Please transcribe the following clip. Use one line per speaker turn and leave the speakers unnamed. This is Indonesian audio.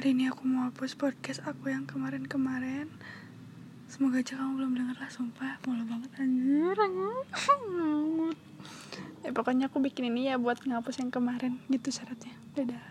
hari ini aku mau hapus podcast aku yang kemarin-kemarin. Semoga aja kamu belum denger lah sumpah. Malu banget anjir anjir. Ya pokoknya aku bikin ini ya buat ngapus yang kemarin. Gitu syaratnya. Dadah.